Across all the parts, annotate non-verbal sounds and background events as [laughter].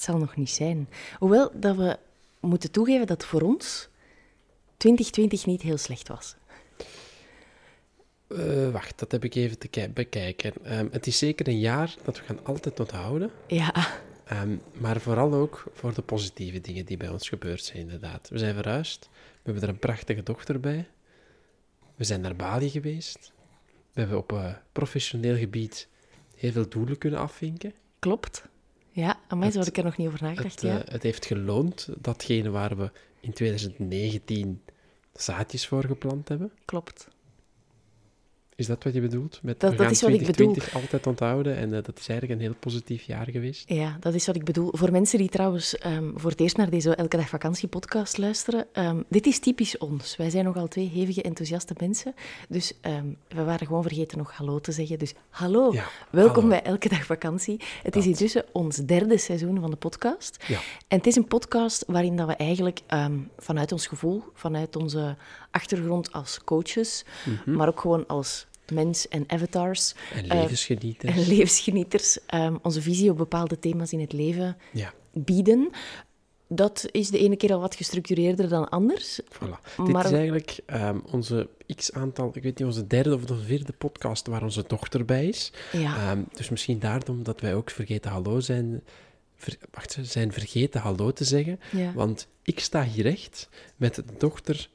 Het zal nog niet zijn. Hoewel dat we moeten toegeven dat voor ons 2020 niet heel slecht was. Eh, wacht, dat heb ik even te ki- bekijken. Ehm, het is zeker een jaar dat we gaan altijd onthouden. Ja, Ehm, maar vooral ook voor de positieve dingen die bij ons gebeurd zijn, inderdaad. We zijn verhuisd. We hebben er een prachtige dochter bij. We zijn naar Bali geweest. We hebben op eh, professioneel gebied heel veel doelen kunnen afvinken. klopt. Ja, aan mij had ik er nog niet over nagedacht. Het, ja. eh, het heeft geloond, datgene waar we in 2019 zaadjes voor geplant hebben. Klopt. Is dat wat je bedoelt? Met Dat- dat is wat ik 2020 altijd onthouden en eh, dat is eigenlijk een heel positief jaar geweest. Ja, dat is wat ik bedoel. Voor mensen die trouwens ehm, voor het eerst naar deze Elke Dag Vakantie podcast luisteren, ehm, dit is typisch ons. Wij zijn nogal twee hevige, enthousiaste mensen. Dus ehm, we waren gewoon vergeten nog hallo te zeggen. Dus hallo, Ja, welkom hallo. bij Elke Dag Vakantie. Het is intussen ons derde seizoen van de podcast. Ja. En het is een podcast waarin dat we eigenlijk vanuit ons gevoel, vanuit onze achtergrond als coaches, Mhm. maar ook gewoon als mens en avatars En eh, levensgenieters. en levensgenieters, ehm, onze visie op bepaalde thema's in het leven ja, bieden. Dat is de ene keer al wat gestructureerder dan anders. voilà. Dit Maar- is eigenlijk ehm, onze x-aantal, ik weet niet, onze derde of onze vierde podcast waar onze dochter bij is. Ja, Ehm, dus misschien daarom dat wij ook vergeten hallo zijn, ver- wacht, zijn vergeten hallo te zeggen. ja. Want ik sta hier recht met de dochter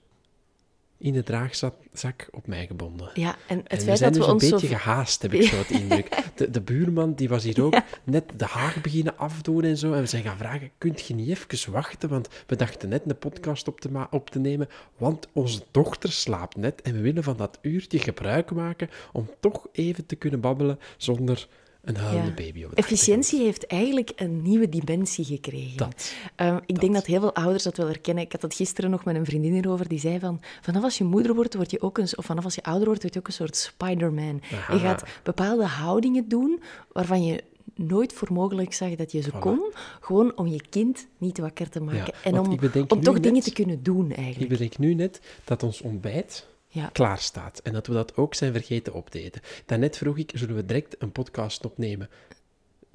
in de draagzak op mij gebonden. ja, en het en we feit zijn dat dus we een ons beetje zo... gehaast, heb ik zo het [laughs] indruk. De, de buurman die was hier ook net de haag beginnen afdoen en zo. En we zijn gaan vragen, kunt je niet even wachten? Want we dachten net een podcast op te, op te nemen, want onze dochter slaapt net. En we willen van dat uurtje gebruik maken om toch even te kunnen babbelen zonder een huilende Ja. baby Efficiëntie heeft eigenlijk een nieuwe dimensie gekregen. Dat. Ehm, ik denk dat heel veel ouders dat wel herkennen. Ik had het gisteren nog met een vriendin hierover. Die zei van, vanaf als je moeder wordt, word je ook een... Of vanaf als je ouder wordt, word je ook een soort Spider-Man. Je gaat bepaalde houdingen doen waarvan je nooit voor mogelijk zag dat je ze Voilà. kon. Gewoon om je kind niet wakker te maken. Ja, en om, ik om toch net- dingen te kunnen doen, Ik eigenlijk. bedenk nu net dat ons ontbijt Ja. klaar staat. En dat we dat ook zijn vergeten op te. Daarnet vroeg ik, zullen we direct een podcast opnemen?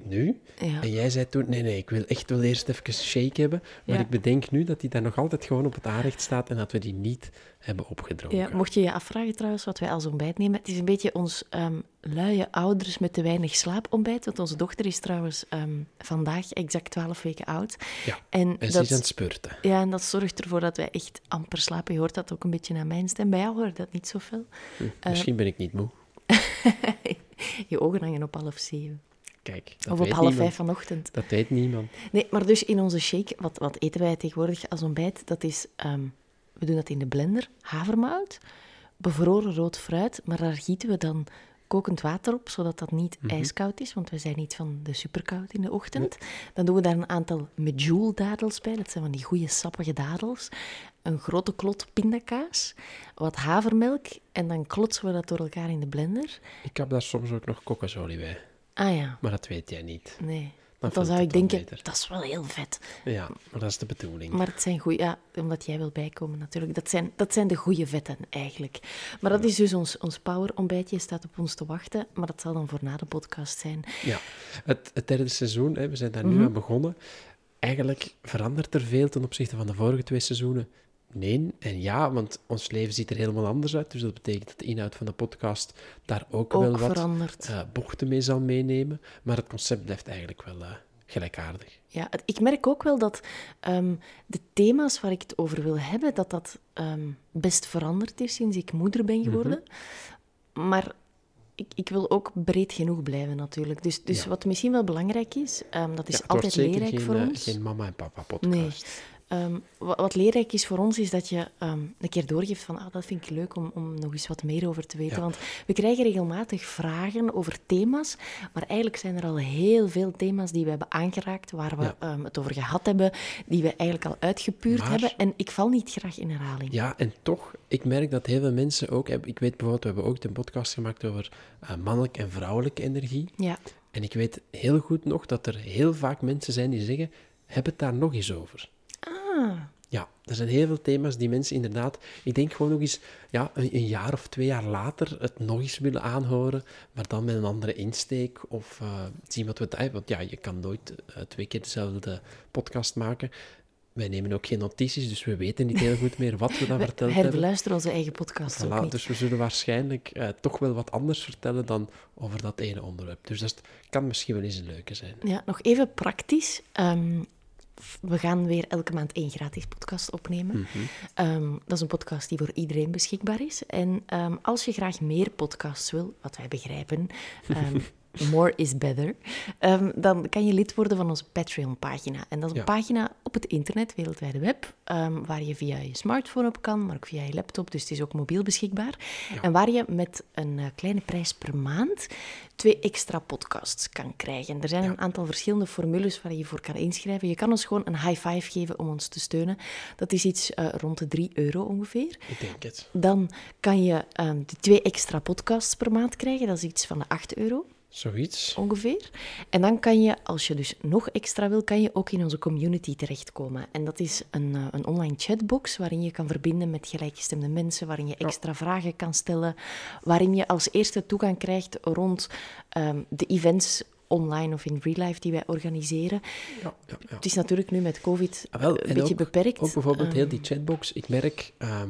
Nu? Ja. En jij zei toen, nee, nee, ik wil echt wel eerst even shake hebben. Maar Ja. ik bedenk nu dat die daar nog altijd gewoon op het aanrecht staat en dat we die niet hebben opgedronken. Ja, mocht je je afvragen trouwens wat wij als ontbijt nemen, het is een beetje ons ehm luie ouders met te weinig slaapontbijt. Want onze dochter is trouwens ehm, vandaag exact 12 weken oud. Ja, En, En ze dat, is aan het spurten. ja, en dat zorgt ervoor dat wij echt amper slapen. Je hoort dat ook een beetje aan mijn stem. Bij jou hoor je dat niet zoveel. Hm, Eh, Misschien ben ik niet moe. [laughs] Je ogen hangen op half zeven. Kijk, dat Of op half vijf vanochtend. Dat weet niemand. Nee, maar dus in onze shake, wat, wat eten wij tegenwoordig als ontbijt? Dat is, ehm, we doen dat in de blender, havermout, bevroren rood fruit, maar daar gieten we dan kokend water op, zodat dat niet Mhm. ijskoud is, want we zijn niet van de superkoud in de ochtend. Dan doen we daar een aantal medjool-dadels bij, dat zijn van die goede sappige dadels. Een grote klot pindakaas, wat havermelk en dan klotsen we dat door elkaar in de blender. Ik heb daar soms ook nog kokosolie bij. Ah ja, Maar dat weet jij niet. nee. Dan, voelt zou ik denken, beter. dat is wel heel vet. Ja, maar dat is de bedoeling. Maar het zijn goeie, ja, omdat jij wil bijkomen natuurlijk. Dat zijn, dat zijn de goede vetten eigenlijk. Maar dat is dus ons, ons power-ontbijtje, staat op ons te wachten. Maar dat zal dan voor na de podcast zijn. Ja, het, het derde seizoen, hè, we zijn daar nu Mhm. aan begonnen. Eigenlijk verandert er veel ten opzichte van de vorige twee seizoenen. Nee en ja, want ons leven ziet er helemaal anders uit. Dus dat betekent dat de inhoud van de podcast daar ook, wel wat eh, bochten mee zal meenemen. Maar het concept blijft eigenlijk wel eh, gelijkaardig. Ja, ik merk ook wel dat ehm, de thema's waar ik het over wil hebben, dat dat ehm, best veranderd is sinds ik moeder ben geworden. Maar ik, ik wil ook breed genoeg blijven natuurlijk. Dus, dus Ja. wat misschien wel belangrijk is, ehm, dat is Ja, altijd leerrijk geen, voor eh, ons. geen mama en papa podcast. Ehm, wa- wat leerrijk is voor ons, is dat je ehm, een keer doorgeeft van, ah, dat vind ik leuk om, om nog eens wat meer over te weten. Ja. Want we krijgen regelmatig vragen over thema's, maar eigenlijk zijn er al heel veel thema's die we hebben aangeraakt, waar we Ja. ehm, het over gehad hebben, die we eigenlijk al uitgepuurd Maar- hebben. En ik val niet graag in herhaling. Ja, en toch, ik merk dat heel veel mensen ook... Ik weet bijvoorbeeld, we hebben ook een podcast gemaakt over eh, mannelijke en vrouwelijke energie. Ja, En ik weet heel goed nog dat er heel vaak mensen zijn die zeggen, heb het daar nog eens over. Ja, er zijn heel veel thema's die mensen inderdaad, ik denk gewoon nog eens, ja, een, een jaar of twee jaar later het nog eens willen aanhoren, maar dan met een andere insteek of eh, zien wat we... eh, Want ja, je kan nooit eh, twee keer dezelfde podcast maken. Wij nemen ook geen notities, dus we weten niet heel goed meer wat we dan we verteld hebben. herbeluisteren onze eigen podcast Voilà, dus we zullen waarschijnlijk eh, toch wel wat anders vertellen dan over dat ene onderwerp. Dus dat kan misschien wel eens een leuke zijn. Ja, nog even praktisch. Ehm, we gaan weer elke maand één gratis podcast opnemen. Mhm. Ehm, dat is een podcast die voor iedereen beschikbaar is. En ehm, als je graag meer podcasts wil, wat wij begrijpen, ehm, [laughs] more is better, ehm, dan kan je lid worden van onze Patreon-pagina. En dat is een Ja. pagina op het internet, wereldwijde web, ehm, waar je via je smartphone op kan, maar ook via je laptop, dus het is ook mobiel beschikbaar. En waar je met een eh, kleine prijs per maand twee extra podcasts kan krijgen. Er zijn een aantal verschillende formules waar je je voor kan inschrijven. Je kan ons gewoon een high five geven om ons te steunen. Dat is iets eh, rond de 3 euro ongeveer. Ik denk het. Dan kan je ehm, de twee extra podcasts per maand krijgen. Dat is iets van de 8 euro Zoiets. ongeveer. En dan kan je, als je dus nog extra wil, kan je ook in onze community terechtkomen. En dat is een, eh, een online chatbox waarin je kan verbinden met gelijkgestemde mensen, waarin je extra vragen kan stellen, waarin je als eerste toegang krijgt rond ehm, de events online of in real life die wij organiseren. Ja, ja, ja. Het is natuurlijk nu met COVID Ah, wel, een en beetje ook- beperkt. Ook bijvoorbeeld heel Ehm, die chatbox. Ik merk, ehm,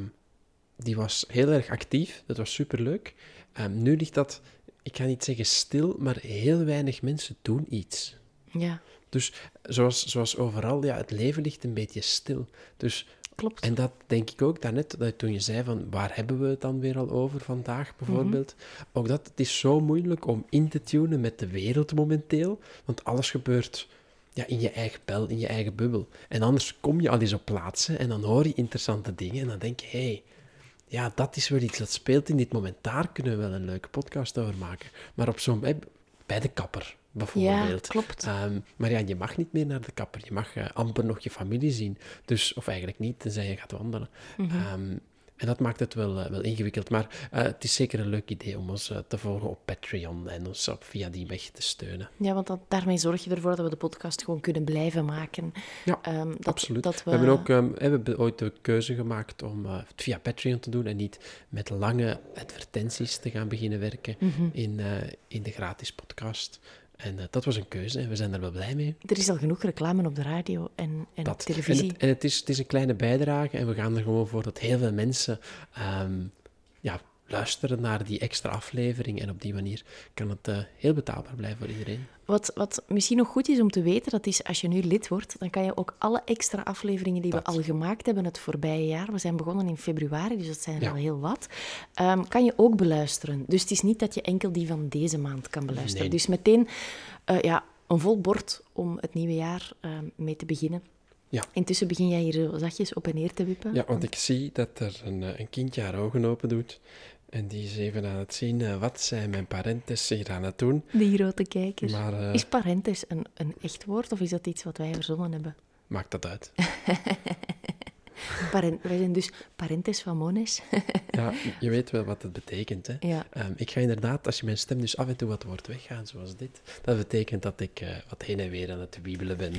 die was heel erg actief. Dat was superleuk. Ehm, nu ligt dat, ik ga niet zeggen stil, maar heel weinig mensen doen iets. Ja, Dus zoals, zoals overal, ja, het leven ligt een beetje stil. Dus, klopt. en dat denk ik ook daarnet, dat toen je zei van waar hebben we het dan weer al over vandaag bijvoorbeeld. Ook dat, het is zo moeilijk om in te tunen met de wereld momenteel, want alles gebeurt ja, in je eigen bel, in je eigen bubbel. En anders kom je al eens op plaatsen en dan hoor je interessante dingen en dan denk je, hé, hey, ja, dat is wel iets dat speelt in dit moment. Daar kunnen we wel een leuke podcast over maken. Maar op zo'n, eh, bij de kapper bijvoorbeeld. Ja, klopt. Ehm, maar ja, je mag niet meer naar de kapper. Je mag eh, amper nog je familie zien. Dus, of eigenlijk niet, tenzij je gaat wandelen. Ehm, en dat maakt het wel, eh, wel ingewikkeld. Maar eh, het is zeker een leuk idee om ons eh, te volgen op Patreon en ons op, via die weg te steunen. Ja, want dat, daarmee zorg je ervoor dat we de podcast gewoon kunnen blijven maken. Ja, Ehm, dat, Absoluut. Dat we, we... hebben ook ehm, we hebben ooit de keuze gemaakt om het via Patreon te doen en niet met lange advertenties te gaan beginnen werken Mhm. in, in de gratis podcast. En eh, dat was een keuze en we zijn er wel blij mee. Er is al genoeg reclame op de radio en, en Dat. televisie. En, het, en het, is, het is een kleine bijdrage en we gaan er gewoon voor dat heel veel mensen ehm, ja, luisteren naar die extra aflevering. En op die manier kan het eh, heel betaalbaar blijven voor iedereen. Wat, wat misschien nog goed is om te weten, dat is als je nu lid wordt, dan kan je ook alle extra afleveringen die Dat. we al gemaakt hebben het voorbije jaar, we zijn begonnen in februari, dus dat zijn er Ja. al heel wat, ehm, kan je ook beluisteren. Dus het is niet dat je enkel die van deze maand kan beluisteren. Nee. Dus meteen eh, ja, een vol bord om het nieuwe jaar ehm, mee te beginnen. Ja. Intussen begin jij hier zo zachtjes op en neer te wippen. Ja, want ik zie dat er een, eh, een kindje haar ogen open doet. En die is even aan het zien eh, wat zijn mijn parentes hier aan het doen. Die grote kijker. Maar eh, Is parentes een, een echt woord of is dat iets wat wij verzonnen hebben? maakt dat uit. [laughs] Paren- wij zijn dus parentes van mones. [laughs] Ja, je weet wel wat het betekent. Hè? Ja. Ehm, ik ga inderdaad, als je mijn stem dus af en toe wat hoort weggaan, zoals dit, dat betekent dat ik eh, wat heen en weer aan het wiebelen ben.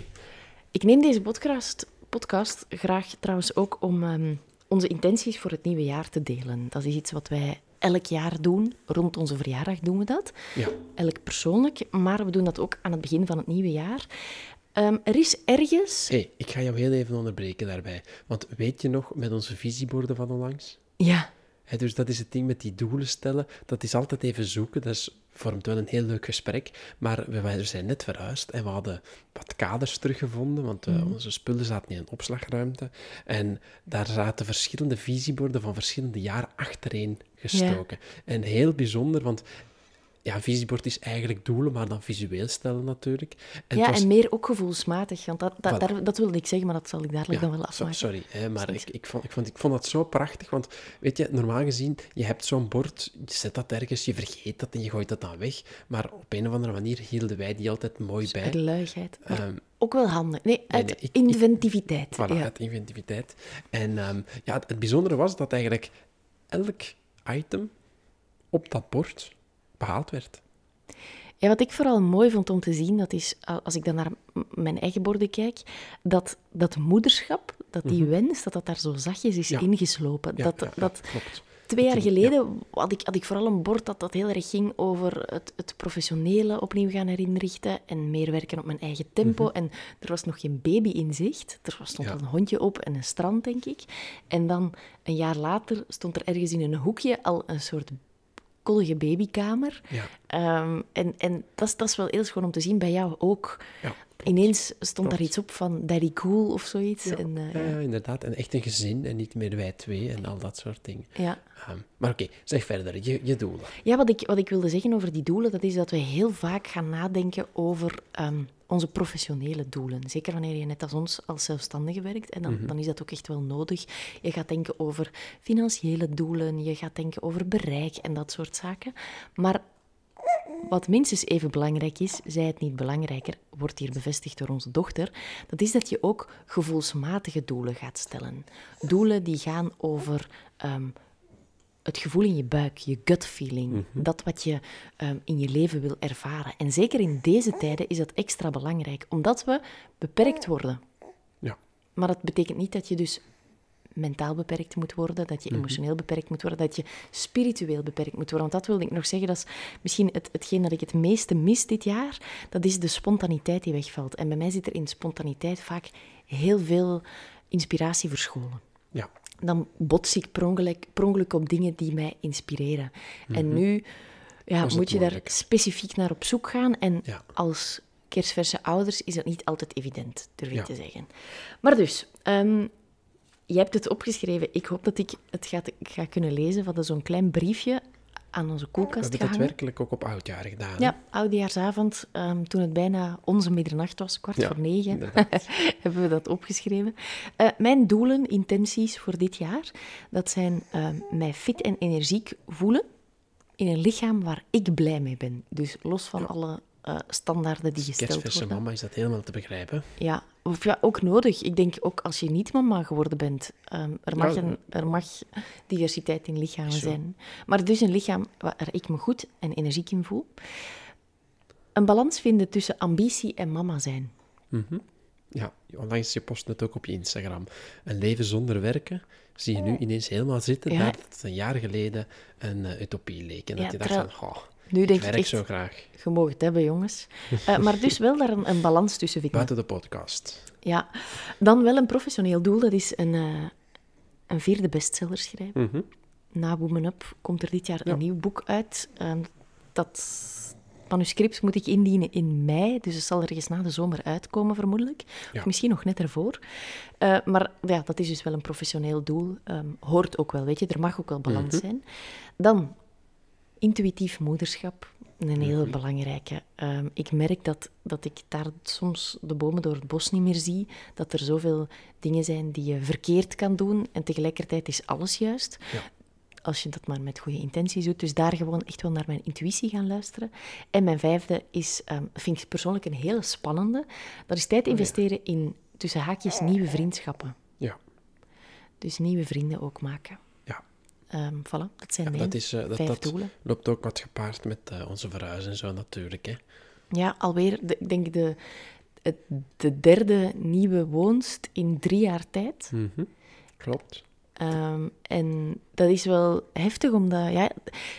Ik neem deze podcast, podcast graag trouwens ook om ehm, onze intenties voor het nieuwe jaar te delen. Dat is iets wat wij elk jaar doen. Rond onze verjaardag doen we dat. Ja, Elk persoonlijk, maar we doen dat ook aan het begin van het nieuwe jaar. Ehm, er is ergens... hey, ik ga jou heel even onderbreken daarbij. Want weet je nog, met onze visieborden van onlangs? Ja, dus dat is het ding met die doelen stellen. Dat is altijd even zoeken. Dat is, vormt wel een heel leuk gesprek. Maar we, we zijn net verhuisd en we hadden wat kaders teruggevonden. Want eh, onze spullen zaten in een opslagruimte. En daar zaten verschillende visieborden van verschillende jaren achtereen gestoken. En heel bijzonder, want ja, een visiebord is eigenlijk doelen, maar dan visueel stellen natuurlijk. En ja was- en meer ook gevoelsmatig. Want dat, dat, daar, dat wilde ik zeggen, maar dat zal ik dadelijk ja, dan wel afmaken. sorry, hè, maar ik, ik, vond, ik, vond, ik vond dat zo prachtig, want weet je, normaal gezien, je hebt zo'n bord, je zet dat ergens, je vergeet dat en je gooit dat dan weg, maar op een of andere manier hielden wij die altijd mooi bij. Uit luiheid. Ehm, ook wel handig. Nee, uit nee, ik- ik- inventiviteit. Voilà, ja. uit inventiviteit. En ehm, ja, het, het bijzondere was dat eigenlijk elk item op dat bord behaald werd. Ja, wat ik vooral mooi vond om te zien, dat is, als ik dan naar mijn eigen borden kijk, dat dat moederschap, dat die wens, dat dat daar zo zachtjes is Mhm. Ja. ingeslopen. Ja, dat, ja, dat klopt. twee jaar geleden had, ik, had ik vooral een bord dat, dat heel erg ging over het, het professionele opnieuw gaan herinrichten en meer werken op mijn eigen tempo. Mhm. En er was nog geen baby in zicht. Er stond al een hondje op en een strand, denk ik. En dan, een jaar later, stond er ergens in een hoekje al een soort kollige babykamer. Ja, Ehm, en en dat, is, dat is wel heel schoon om te zien, bij jou ook. ja. Ineens stond daar iets op van Daddy Cool of zoiets. Ja, En, eh, ja, ja, inderdaad. En echt een gezin en niet meer wij twee en al dat soort dingen. ja. Ehm, maar oké, zeg verder, je, je doelen. Ja, wat ik, wat ik wilde zeggen over die doelen, dat is dat we heel vaak gaan nadenken over ehm, onze professionele doelen. Zeker wanneer je net als ons als zelfstandige werkt. En dan, dan is dat ook echt wel nodig. Je gaat denken over financiële doelen, je gaat denken over bereik en dat soort zaken. Maar wat minstens even belangrijk is, zij het niet belangrijker, wordt hier bevestigd door onze dochter, dat is dat je ook gevoelsmatige doelen gaat stellen. Doelen die gaan over ehm, het gevoel in je buik, je gut feeling, dat wat je ehm, in je leven wil ervaren. En zeker in deze tijden is dat extra belangrijk, omdat we beperkt worden. Ja, Maar dat betekent niet dat je dus mentaal beperkt moet worden, dat je emotioneel beperkt moet worden, dat je spiritueel beperkt moet worden. Want dat wilde ik nog zeggen, dat is misschien het, hetgeen dat ik het meeste mis dit jaar, dat is de spontaniteit die wegvalt. En bij mij zit er in spontaniteit vaak heel veel inspiratie verscholen. Dan bots ik per ongeluk, per ongeluk op dingen die mij inspireren. En nu ja, moet je daar specifiek naar op zoek gaan. En Ja. als kerstverse ouders is dat niet altijd evident, durf ik Ja. te zeggen. Maar dus, ehm je hebt het opgeschreven. Ik hoop dat ik het ga, ga kunnen lezen. van zo'n klein briefje aan onze We koelkast hebben dat gehangen. werkelijk ook op oudjaar gedaan. hè? Ja, oudejaarsavond, ehm, toen het bijna onze middernacht was, kwart Ja, voor negen, [laughs] hebben we dat opgeschreven. Eh, mijn doelen, intenties voor dit jaar, dat zijn ehm, mij fit en energiek voelen in een lichaam waar ik blij mee ben. Dus los van alle eh, standaarden die gesteld Kerstverse worden. mama is dat helemaal te begrijpen. Ja, of ja, ook nodig. Ik denk ook als je niet mama geworden bent, ehm, er, mag Ja, een, er mag diversiteit in lichamen zo. zijn. Maar dus een lichaam waar ik me goed en energiek in voel. Een balans vinden tussen ambitie en mama zijn. Ja, onlangs je post het ook op je Instagram. Een leven zonder werken zie je nu ineens helemaal zitten, Ja. nadat het een jaar geleden een eh, utopie leek. En Ja, dat je dacht van, oh, Nu ik denk ik werk echt, zo graag. je mag het hebben, jongens. [laughs] Eh, maar dus wel daar een, een balans tussen vinden. Buiten de podcast. Ja, dan wel een professioneel doel. Dat is een, eh, een vierde bestseller schrijven. Mhm. Na Woman Up komt er dit jaar een nieuw boek uit. Dat manuscript moet ik indienen in mei, dus het zal ergens na de zomer uitkomen, vermoedelijk. Ja. Of misschien nog net ervoor. Eh, maar ja, dat is dus wel een professioneel doel. Ehm, hoort ook wel, weet je. Er mag ook wel balans zijn. Dan intuïtief moederschap. Een hele belangrijke. Ehm, ik merk dat, dat ik daar soms de bomen door het bos niet meer zie. Dat er zoveel dingen zijn die je verkeerd kan doen. En tegelijkertijd is alles juist. Ja. Als je dat maar met goede intenties doet. Dus daar gewoon echt wel naar mijn intuïtie gaan luisteren. En mijn vijfde is, ehm, vind ik persoonlijk een hele spannende. Dat is tijd investeren in, tussen haakjes, nieuwe vriendschappen. Ja. Dus nieuwe vrienden ook maken. Ehm voilà, dat zijn Ja, mijn dat is, eh, dat, vijf dat doelen. loopt ook wat gepaard met eh, onze verhuis en zo natuurlijk. Hè. Ja, alweer, de, ik denk de, het, de derde nieuwe woonst in drie jaar tijd. Mhm. Klopt. Ehm, en dat is wel heftig, omdat ja,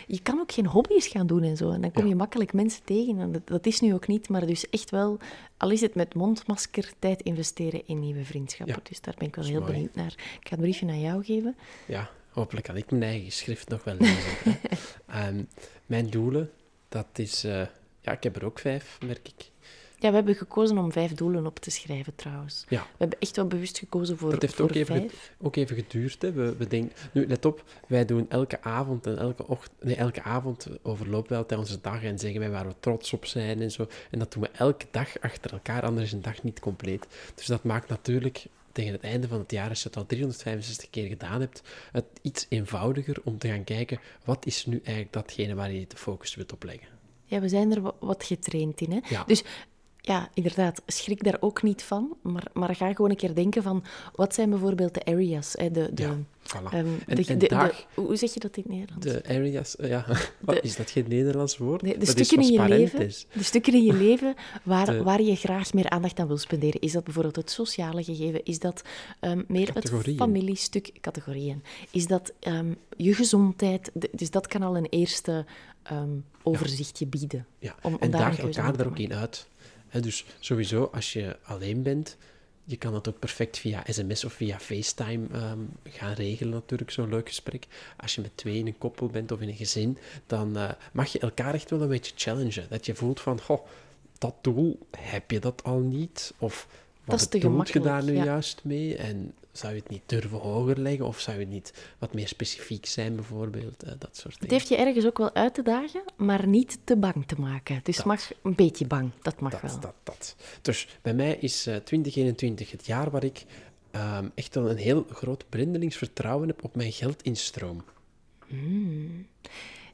je kan ook geen hobby's gaan doen en zo. En dan kom Ja. je makkelijk mensen tegen. En dat, dat is nu ook niet, maar dus echt wel, al is het met mondmasker, tijd investeren in nieuwe vriendschappen. Ja. Dus daar ben ik wel heel mooi. benieuwd naar. Ik ga een briefje aan jou geven. Ja, hopelijk kan ik mijn eigen schrift nog wel lezen. [laughs] Ehm, mijn doelen, dat is... eh, ja, ik heb er ook vijf, merk ik. Ja, we hebben gekozen om vijf doelen op te schrijven trouwens. Ja. We hebben echt wel bewust gekozen voor, Het heeft voor ook even, vijf. ook even geduurd. Hè. We, we denken, nu, let op, wij doen elke avond en elke ochtend... Nee, elke avond overlopen wij altijd onze dag en zeggen wij waar we trots op zijn en zo. En dat doen we elke dag achter elkaar, anders is een dag niet compleet. Dus dat maakt natuurlijk tegen het einde van het jaar, als je het al 365 keer gedaan hebt, het iets eenvoudiger om te gaan kijken, wat is nu eigenlijk datgene waar je de focus wilt op leggen. Ja, we zijn er wa- wat getraind in. Hè? Ja. Dus ja, inderdaad, schrik daar ook niet van. Maar, maar ga gewoon een keer denken van, wat zijn bijvoorbeeld de areas? Hè? De, de, Ja, voilà. ehm, En- de- en de- daar- de- hoe zeg je dat in het Nederlands? De areas, eh, ja, [laughs] wat, is dat geen Nederlands woord? Nee, de stukken in je leven, de stukken in je [laughs] leven waar, waar je graag meer aandacht aan wil spenderen. Is dat bijvoorbeeld het sociale gegeven? Is dat ehm, meer het familiestuk? Categorieën. Is dat ehm, je gezondheid? Dus dat kan al een eerste overzichtje bieden. Ja, Om- om en daar daag elkaar daar ook in uit. Dus sowieso, als je alleen bent, je kan dat ook perfect via sms of via FaceTime ehm, gaan regelen natuurlijk, zo'n leuk gesprek. Als je met twee in een koppel bent of in een gezin, dan eh, mag je elkaar echt wel een beetje challengen. Dat je voelt van, goh, dat doel, heb je dat al niet? Of wat Dat is te bedoelt je daar nu ja. juist mee? En zou je het niet durven hoger leggen? Of zou je niet wat meer specifiek zijn bijvoorbeeld? Eh, dat soort Het dingen. heeft je ergens ook wel uit te dagen, maar niet te bang te maken. Dus het Dat. mag een beetje bang. Dat mag dat, wel. dat, dat. Dus bij mij is eh 2021 het jaar waar ik ehm, echt wel een heel groot blindelings vertrouwen heb op mijn geldinstroom.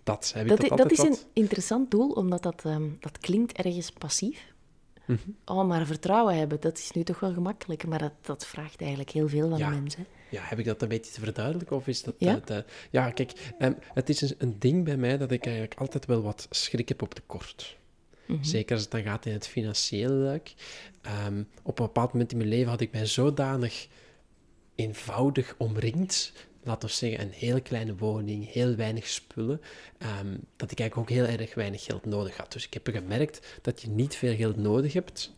Dat, heb ik. Dat, dat, is een interessant doel, omdat dat, ehm, dat klinkt ergens passief. Mhm. Oh, maar vertrouwen hebben, dat is nu toch wel gemakkelijk. Maar dat, dat vraagt eigenlijk heel veel van Ja. mensen. Ja, heb ik dat een beetje te verduidelijken? Of is dat... Ja? eh, ja, kijk, ehm, het is een, een ding bij mij dat ik eigenlijk altijd wel wat schrik heb op tekort. Mhm. Zeker als het dan gaat in het financiële luik. Ehm, op een bepaald moment in mijn leven had ik mij zodanig eenvoudig omringd. Laten we zeggen, een hele kleine woning, heel weinig spullen. ehm, dat ik eigenlijk ook heel erg weinig geld nodig had. Dus ik heb gemerkt dat je niet veel geld nodig hebt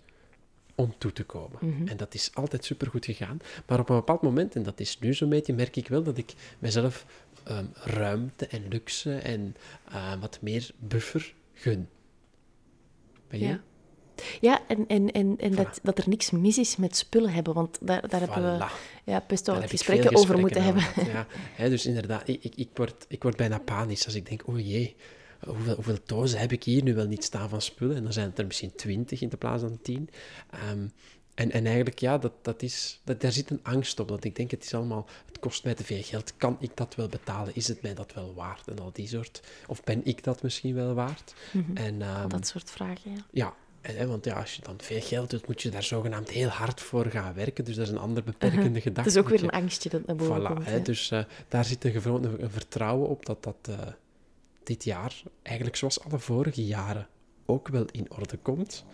om toe te komen. Mhm. En dat is altijd supergoed gegaan. Maar op een bepaald moment, en dat is nu zo'n beetje, merk ik wel dat ik mezelf ehm, ruimte en luxe en eh, wat meer buffer gun. Ben je? Ja. Ja, en, en, en, en dat, dat er niks mis is met spullen hebben, want daar, daar hebben we ja, best wel wat gesprekken over moeten hebben. Ja, hè, dus inderdaad, ik, ik, ik, word, ik word bijna panisch als ik denk, oh jee, hoeveel, hoeveel dozen heb ik hier nu wel niet staan van spullen? En dan zijn het er misschien twintig in de plaats van tien. Ehm, en, en eigenlijk, ja, dat, dat is, dat, daar zit een angst op. Dat ik denk, het is allemaal, het kost mij te veel geld. Kan ik dat wel betalen? Is het mij dat wel waard? En al die soort. Of ben ik dat misschien wel waard? En, ehm, Dat soort vragen, ja. ja, en, hè, want ja, als je dan veel geld doet, moet je daar zogenaamd heel hard voor gaan werken. Dus dat is een ander beperkende gedachte. Het is ook weer een angstje dat naar boven Voilà, komt. hè, ja. dus eh, daar zit een, een, vertrouwen op dat dat eh, dit jaar, eigenlijk zoals alle vorige jaren, ook wel in orde komt.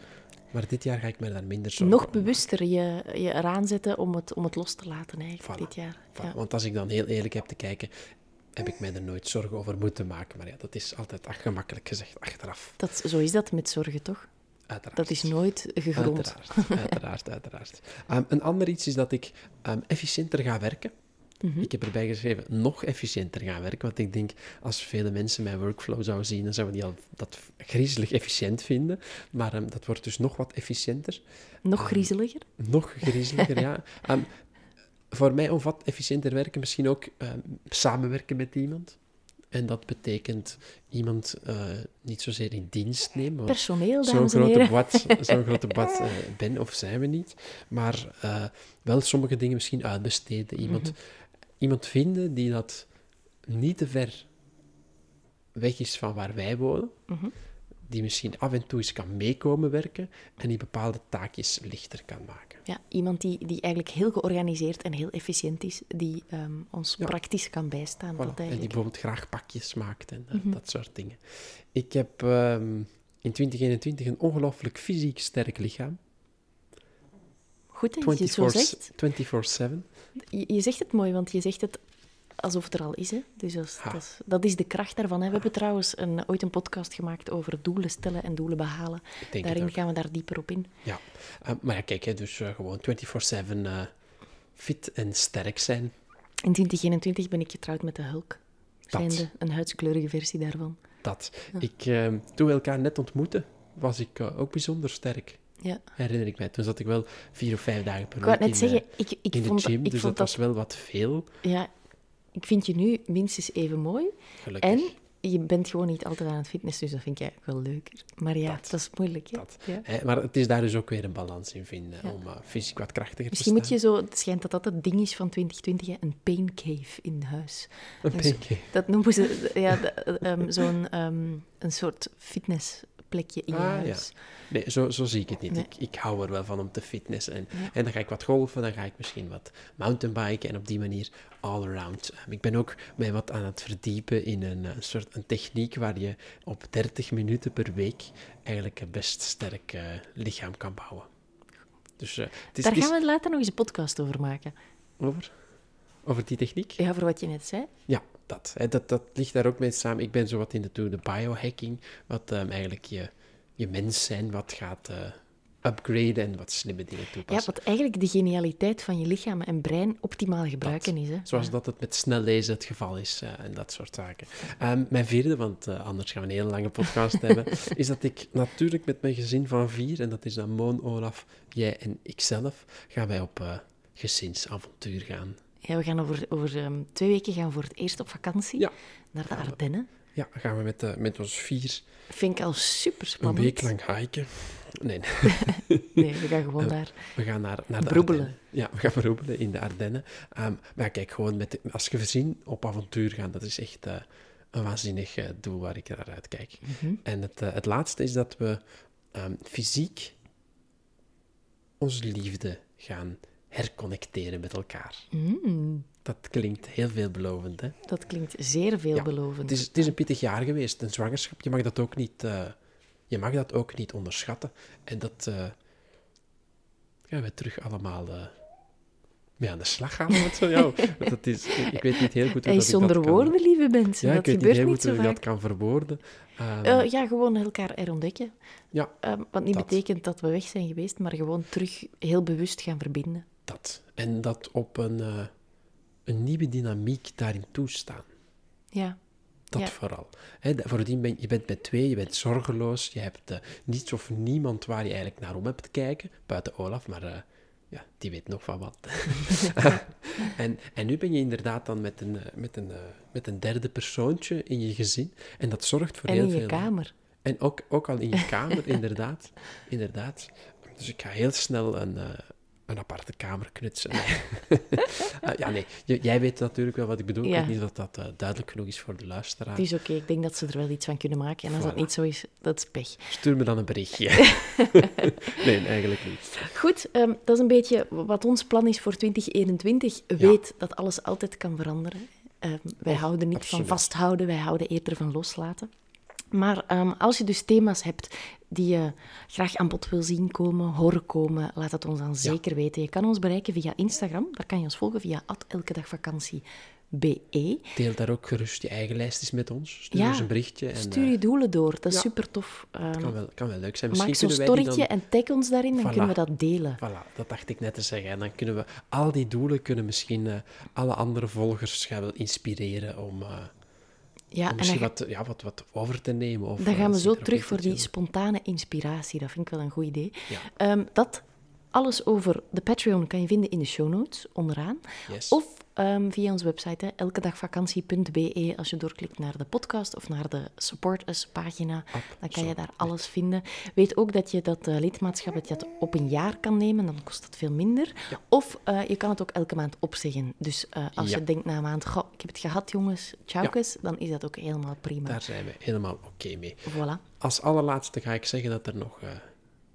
Maar dit jaar ga ik me daar minder zorgen Nog bewuster je, je eraan zetten om het, om het los te laten eigenlijk Voilà, dit jaar. Voilà, Ja. Want als ik dan heel eerlijk heb te kijken, heb ik mij er nooit zorgen over moeten maken. Maar ja, dat is altijd ach, gemakkelijk gezegd achteraf. Dat, zo is dat met zorgen, toch? Uiteraard. Dat is nooit gegrond. Uiteraard, uiteraard, uiteraard. [laughs] Ehm, een ander iets is dat ik ehm, efficiënter ga werken. Mhm. Ik heb erbij geschreven, nog efficiënter gaan werken. Want ik denk, als vele mensen mijn workflow zouden zien, dan zouden die al dat griezelig efficiënt vinden. Maar ehm, dat wordt dus nog wat efficiënter. Nog griezeliger? Nog [laughs] griezeliger, ja. Voor mij omvat efficiënter werken misschien ook samenwerken met iemand. En dat betekent iemand eh, niet zozeer in dienst nemen. Personeel, [laughs] Zo'n grote, bad, zo'n grote bad ben of zijn we niet. Maar eh, wel sommige dingen misschien uitbesteden. Iemand, Mhm. iemand vinden die dat niet te ver weg is van waar wij wonen. Mhm. Die misschien af en toe eens kan meekomen werken en die bepaalde taakjes lichter kan maken. Ja, iemand die, die eigenlijk heel georganiseerd en heel efficiënt is, die ehm, ons praktisch kan bijstaan. Voilà. Dat En die bijvoorbeeld graag pakjes maakt en eh, Mhm. dat soort dingen. Ik heb ehm, in 2021 een ongelooflijk fysiek sterk lichaam. Goed dat je het zo 24 zegt. 24-7. Je, je zegt het mooi, want je zegt het alsof het er al is. Hè? Dus dat is, dat, is, dat is de kracht daarvan. Hè? We hebben trouwens een, ooit een podcast gemaakt over doelen stellen en doelen behalen. Ik Daarin gaan we daar dieper op in. Ja, Eh, maar ja, kijk, hè, dus eh, gewoon 24-7 eh, fit en sterk zijn. In 2021 ben ik getrouwd met de Hulk. Dat. Zijnde een huidskleurige versie daarvan. Dat. Ik, eh, toen we elkaar net ontmoetten, was ik ook bijzonder sterk. Ja. Herinner ik mij. Toen zat ik wel vier of vijf dagen per Ik wou week net in, zeggen, ik, ik, in vond, de gym, ik dus vond dat was wel wat veel, Ja, ik vind je nu minstens even mooi. gelukkig. En je bent gewoon niet altijd aan het fitness, dus dat vind ik eigenlijk wel leuker. Maar ja, Dat. dat, is moeilijk. Hè? Dat. Ja. Hè, maar het is daar dus ook weer een balans in vinden, Ja. om eh, fysiek wat krachtiger Misschien te moet je zo, het schijnt dat dat het ding is van 2020, hè, een pain cave in huis. Een dus- beetje. Dat noemen ze ja, ehm, zo'n ehm, een soort fitnessplekje in je Ah, ja. Nee, zo, zo zie ik het niet. Nee. Ik, ik hou er wel van om te fitnessen. En, Ja. en dan ga ik wat golfen, dan ga ik misschien wat mountainbiken en op die manier all around. Eh, Ik ben ook mij wat aan het verdiepen in een, soort een techniek waar je op 30 minuten per week eigenlijk een best sterk eh, lichaam kan bouwen. Dus eh, het is, Daar gaan we later nog eens een podcast over maken. over, over die techniek. Ja, voor wat je net zei. Ja, dat, hè, dat. Dat ligt daar ook mee samen. Ik ben zo wat in de, toe- de biohacking, wat ehm, eigenlijk je, je mens zijn wat gaat eh, upgraden en wat slimme dingen Ja, toepassen. wat eigenlijk de genialiteit van je lichaam en brein optimaal gebruiken is. Hè? Zoals Ja. dat het met snel lezen het geval is eh, en dat soort zaken. Ehm, mijn vierde, want eh, anders gaan we een hele lange podcast hebben, [laughs] is dat ik natuurlijk met mijn gezin van vier, en dat is dan Moon, Olaf, jij en ikzelf, gaan wij op gezinsavontuur gaan. Ja, we gaan over, over ehm, twee weken gaan voor het eerst op vakantie Ja. naar de Ardennen. Ja, gaan we met, eh, met ons vier Vind ik al super een spannend. week lang hiken. Nee, [laughs] Nee, we gaan gewoon daar. We gaan naar, naar de Broebelen. Ardennen. Ja, we gaan broebelen in de Ardennen. Ehm, maar kijk, gewoon met als je gezin op avontuur gaan, dat is echt eh, een waanzinnig eh, doel waar ik naar uitkijk. Mhm. En het, eh, het laatste is dat we ehm, fysiek onze liefde gaan herconnecteren met elkaar. Mm, Dat klinkt heel veelbelovend, hè? dat klinkt zeer veelbelovend. Het is, het is een pittig jaar geweest, een zwangerschap. Je mag dat ook niet, eh, je mag dat ook niet onderschatten. En dat eh, gaan we terug allemaal eh, mee aan de slag gaan. Want zo, ja, want dat is, ik weet niet heel goed hoe dat ik dat zonder kan- woorden, lieve mensen. Ja, dat ik weet niet gebeurt niet zo hoe ik dat kan verwoorden. Ehm, Eh, ja, gewoon elkaar herontdekken. ja, Ehm, wat niet dat. betekent dat we weg zijn geweest, maar gewoon terug heel bewust gaan verbinden. Dat. En dat op een, eh, een nieuwe dynamiek daarin toestaan. Ja, Dat Ja. vooral. Voordien ben je bent met twee, je bent zorgeloos, je hebt eh, niets of niemand waar je eigenlijk naar om hebt te kijken, buiten Olaf, maar eh, ja, die weet nog van wat. [laughs] [laughs] en, en nu ben je inderdaad dan met een, met, een, met een derde persoontje in je gezin en dat zorgt voor en heel in je veel... kamer. En ook, ook al in je [laughs] kamer, inderdaad. inderdaad. Dus ik ga heel snel een, een aparte kamer knutsen. Ah, [laughs] ja, nee. J- jij weet natuurlijk wel wat ik bedoel. Ik weet niet of dat eh, duidelijk genoeg is voor de luisteraar. Het is oké, ik denk dat ze er wel iets van kunnen maken. En als dat niet zo is, dat is pech. Stuur me dan een berichtje. [laughs] [laughs] nee, eigenlijk niet. Goed, ehm, dat is een beetje wat ons plan is voor 2021. Weet dat alles altijd kan veranderen. Ehm, wij Oh, houden niet absoluut. van vasthouden, wij houden eerder van loslaten. Maar ehm, als je dus thema's hebt die je graag aan bod wil zien komen, horen komen, laat het ons dan zeker weten. Je kan ons bereiken via Instagram, daar kan je ons volgen via elkedagvakantie.be. Deel daar ook gerust je eigen lijstjes met ons. Stuur Ja, ons een berichtje. En, Stuur eh, je doelen door, dat is ja. super tof. kan, wel, kan wel leuk zijn. Misschien maak zo'n storytje dan... en tag ons daarin, dan Voilà. kunnen we dat delen. Voilà, dat dacht ik net te zeggen. En dan kunnen we al die doelen kunnen misschien eh, alle andere volgers gaan inspireren om, eh, Ja, om en misschien dan, wat, ja, wat, wat over te nemen. Of, dan eh, gaan we zo terug voor die spontane inspiratie. Dat vind ik wel een goed idee. Ja. Ehm, dat alles over de Patreon kan je vinden in de show notes onderaan. Yes. Of ehm, via onze website, hè, elkedagvakantie.be. Als je doorklikt naar de podcast of naar de Support Us pagina, dan kan je daar alles vinden. Weet ook dat je dat uh, lidmaatschap dat je dat op een jaar kan nemen, dan kost het veel minder. Of uh, je kan het ook elke maand opzeggen. Dus uh, als Ja. je denkt na een maand, goh, ik heb het gehad jongens, tjaukes, dan is dat ook helemaal prima. Daar zijn we helemaal oké mee. Voilà. Als allerlaatste ga ik zeggen dat er nog eh,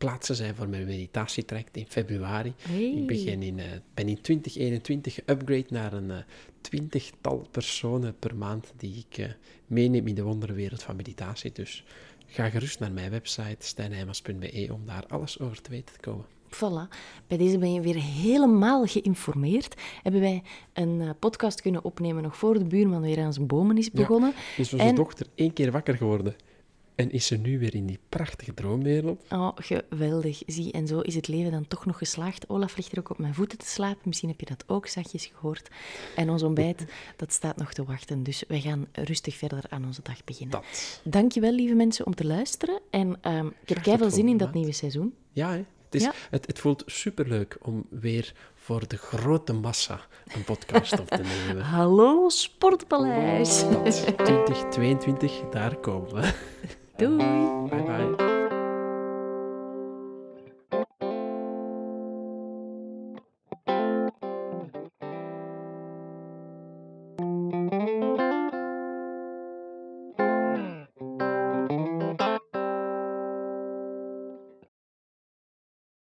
plaatsen zijn voor mijn meditatietraject in februari. Hey. Ik begin in, eh, ben in 2021 geupgrade naar een eh, twintigtal personen per maand die ik eh, meeneem in de wonderwereld van meditatie. Dus ga gerust naar mijn website stijnheimers.be om daar alles over te weten te komen. Voilà. Bij deze ben je weer helemaal geïnformeerd. Hebben wij een podcast kunnen opnemen nog voor de buurman weer aan zijn bomen is begonnen. Is onze En- dochter één keer wakker geworden en is ze nu weer in die prachtige droomwereld. Oh, geweldig. Zie, en zo is het leven dan toch nog geslaagd. Olaf ligt er ook op mijn voeten te slapen. Misschien heb je dat ook zachtjes gehoord. En ons ontbijt, [laughs] dat staat nog te wachten. Dus wij gaan rustig verder aan onze dag beginnen. Dat. Dankjewel, lieve mensen, om te luisteren. En ehm, ik heb tot zin in dat maand. nieuwe seizoen. Ja, hè? Het, is, Ja. Het, het voelt superleuk om weer voor de grote massa een podcast op te [laughs] nemen. Hallo, Sportpaleis. Dat 2022, daar komen we. [laughs] 对拜拜。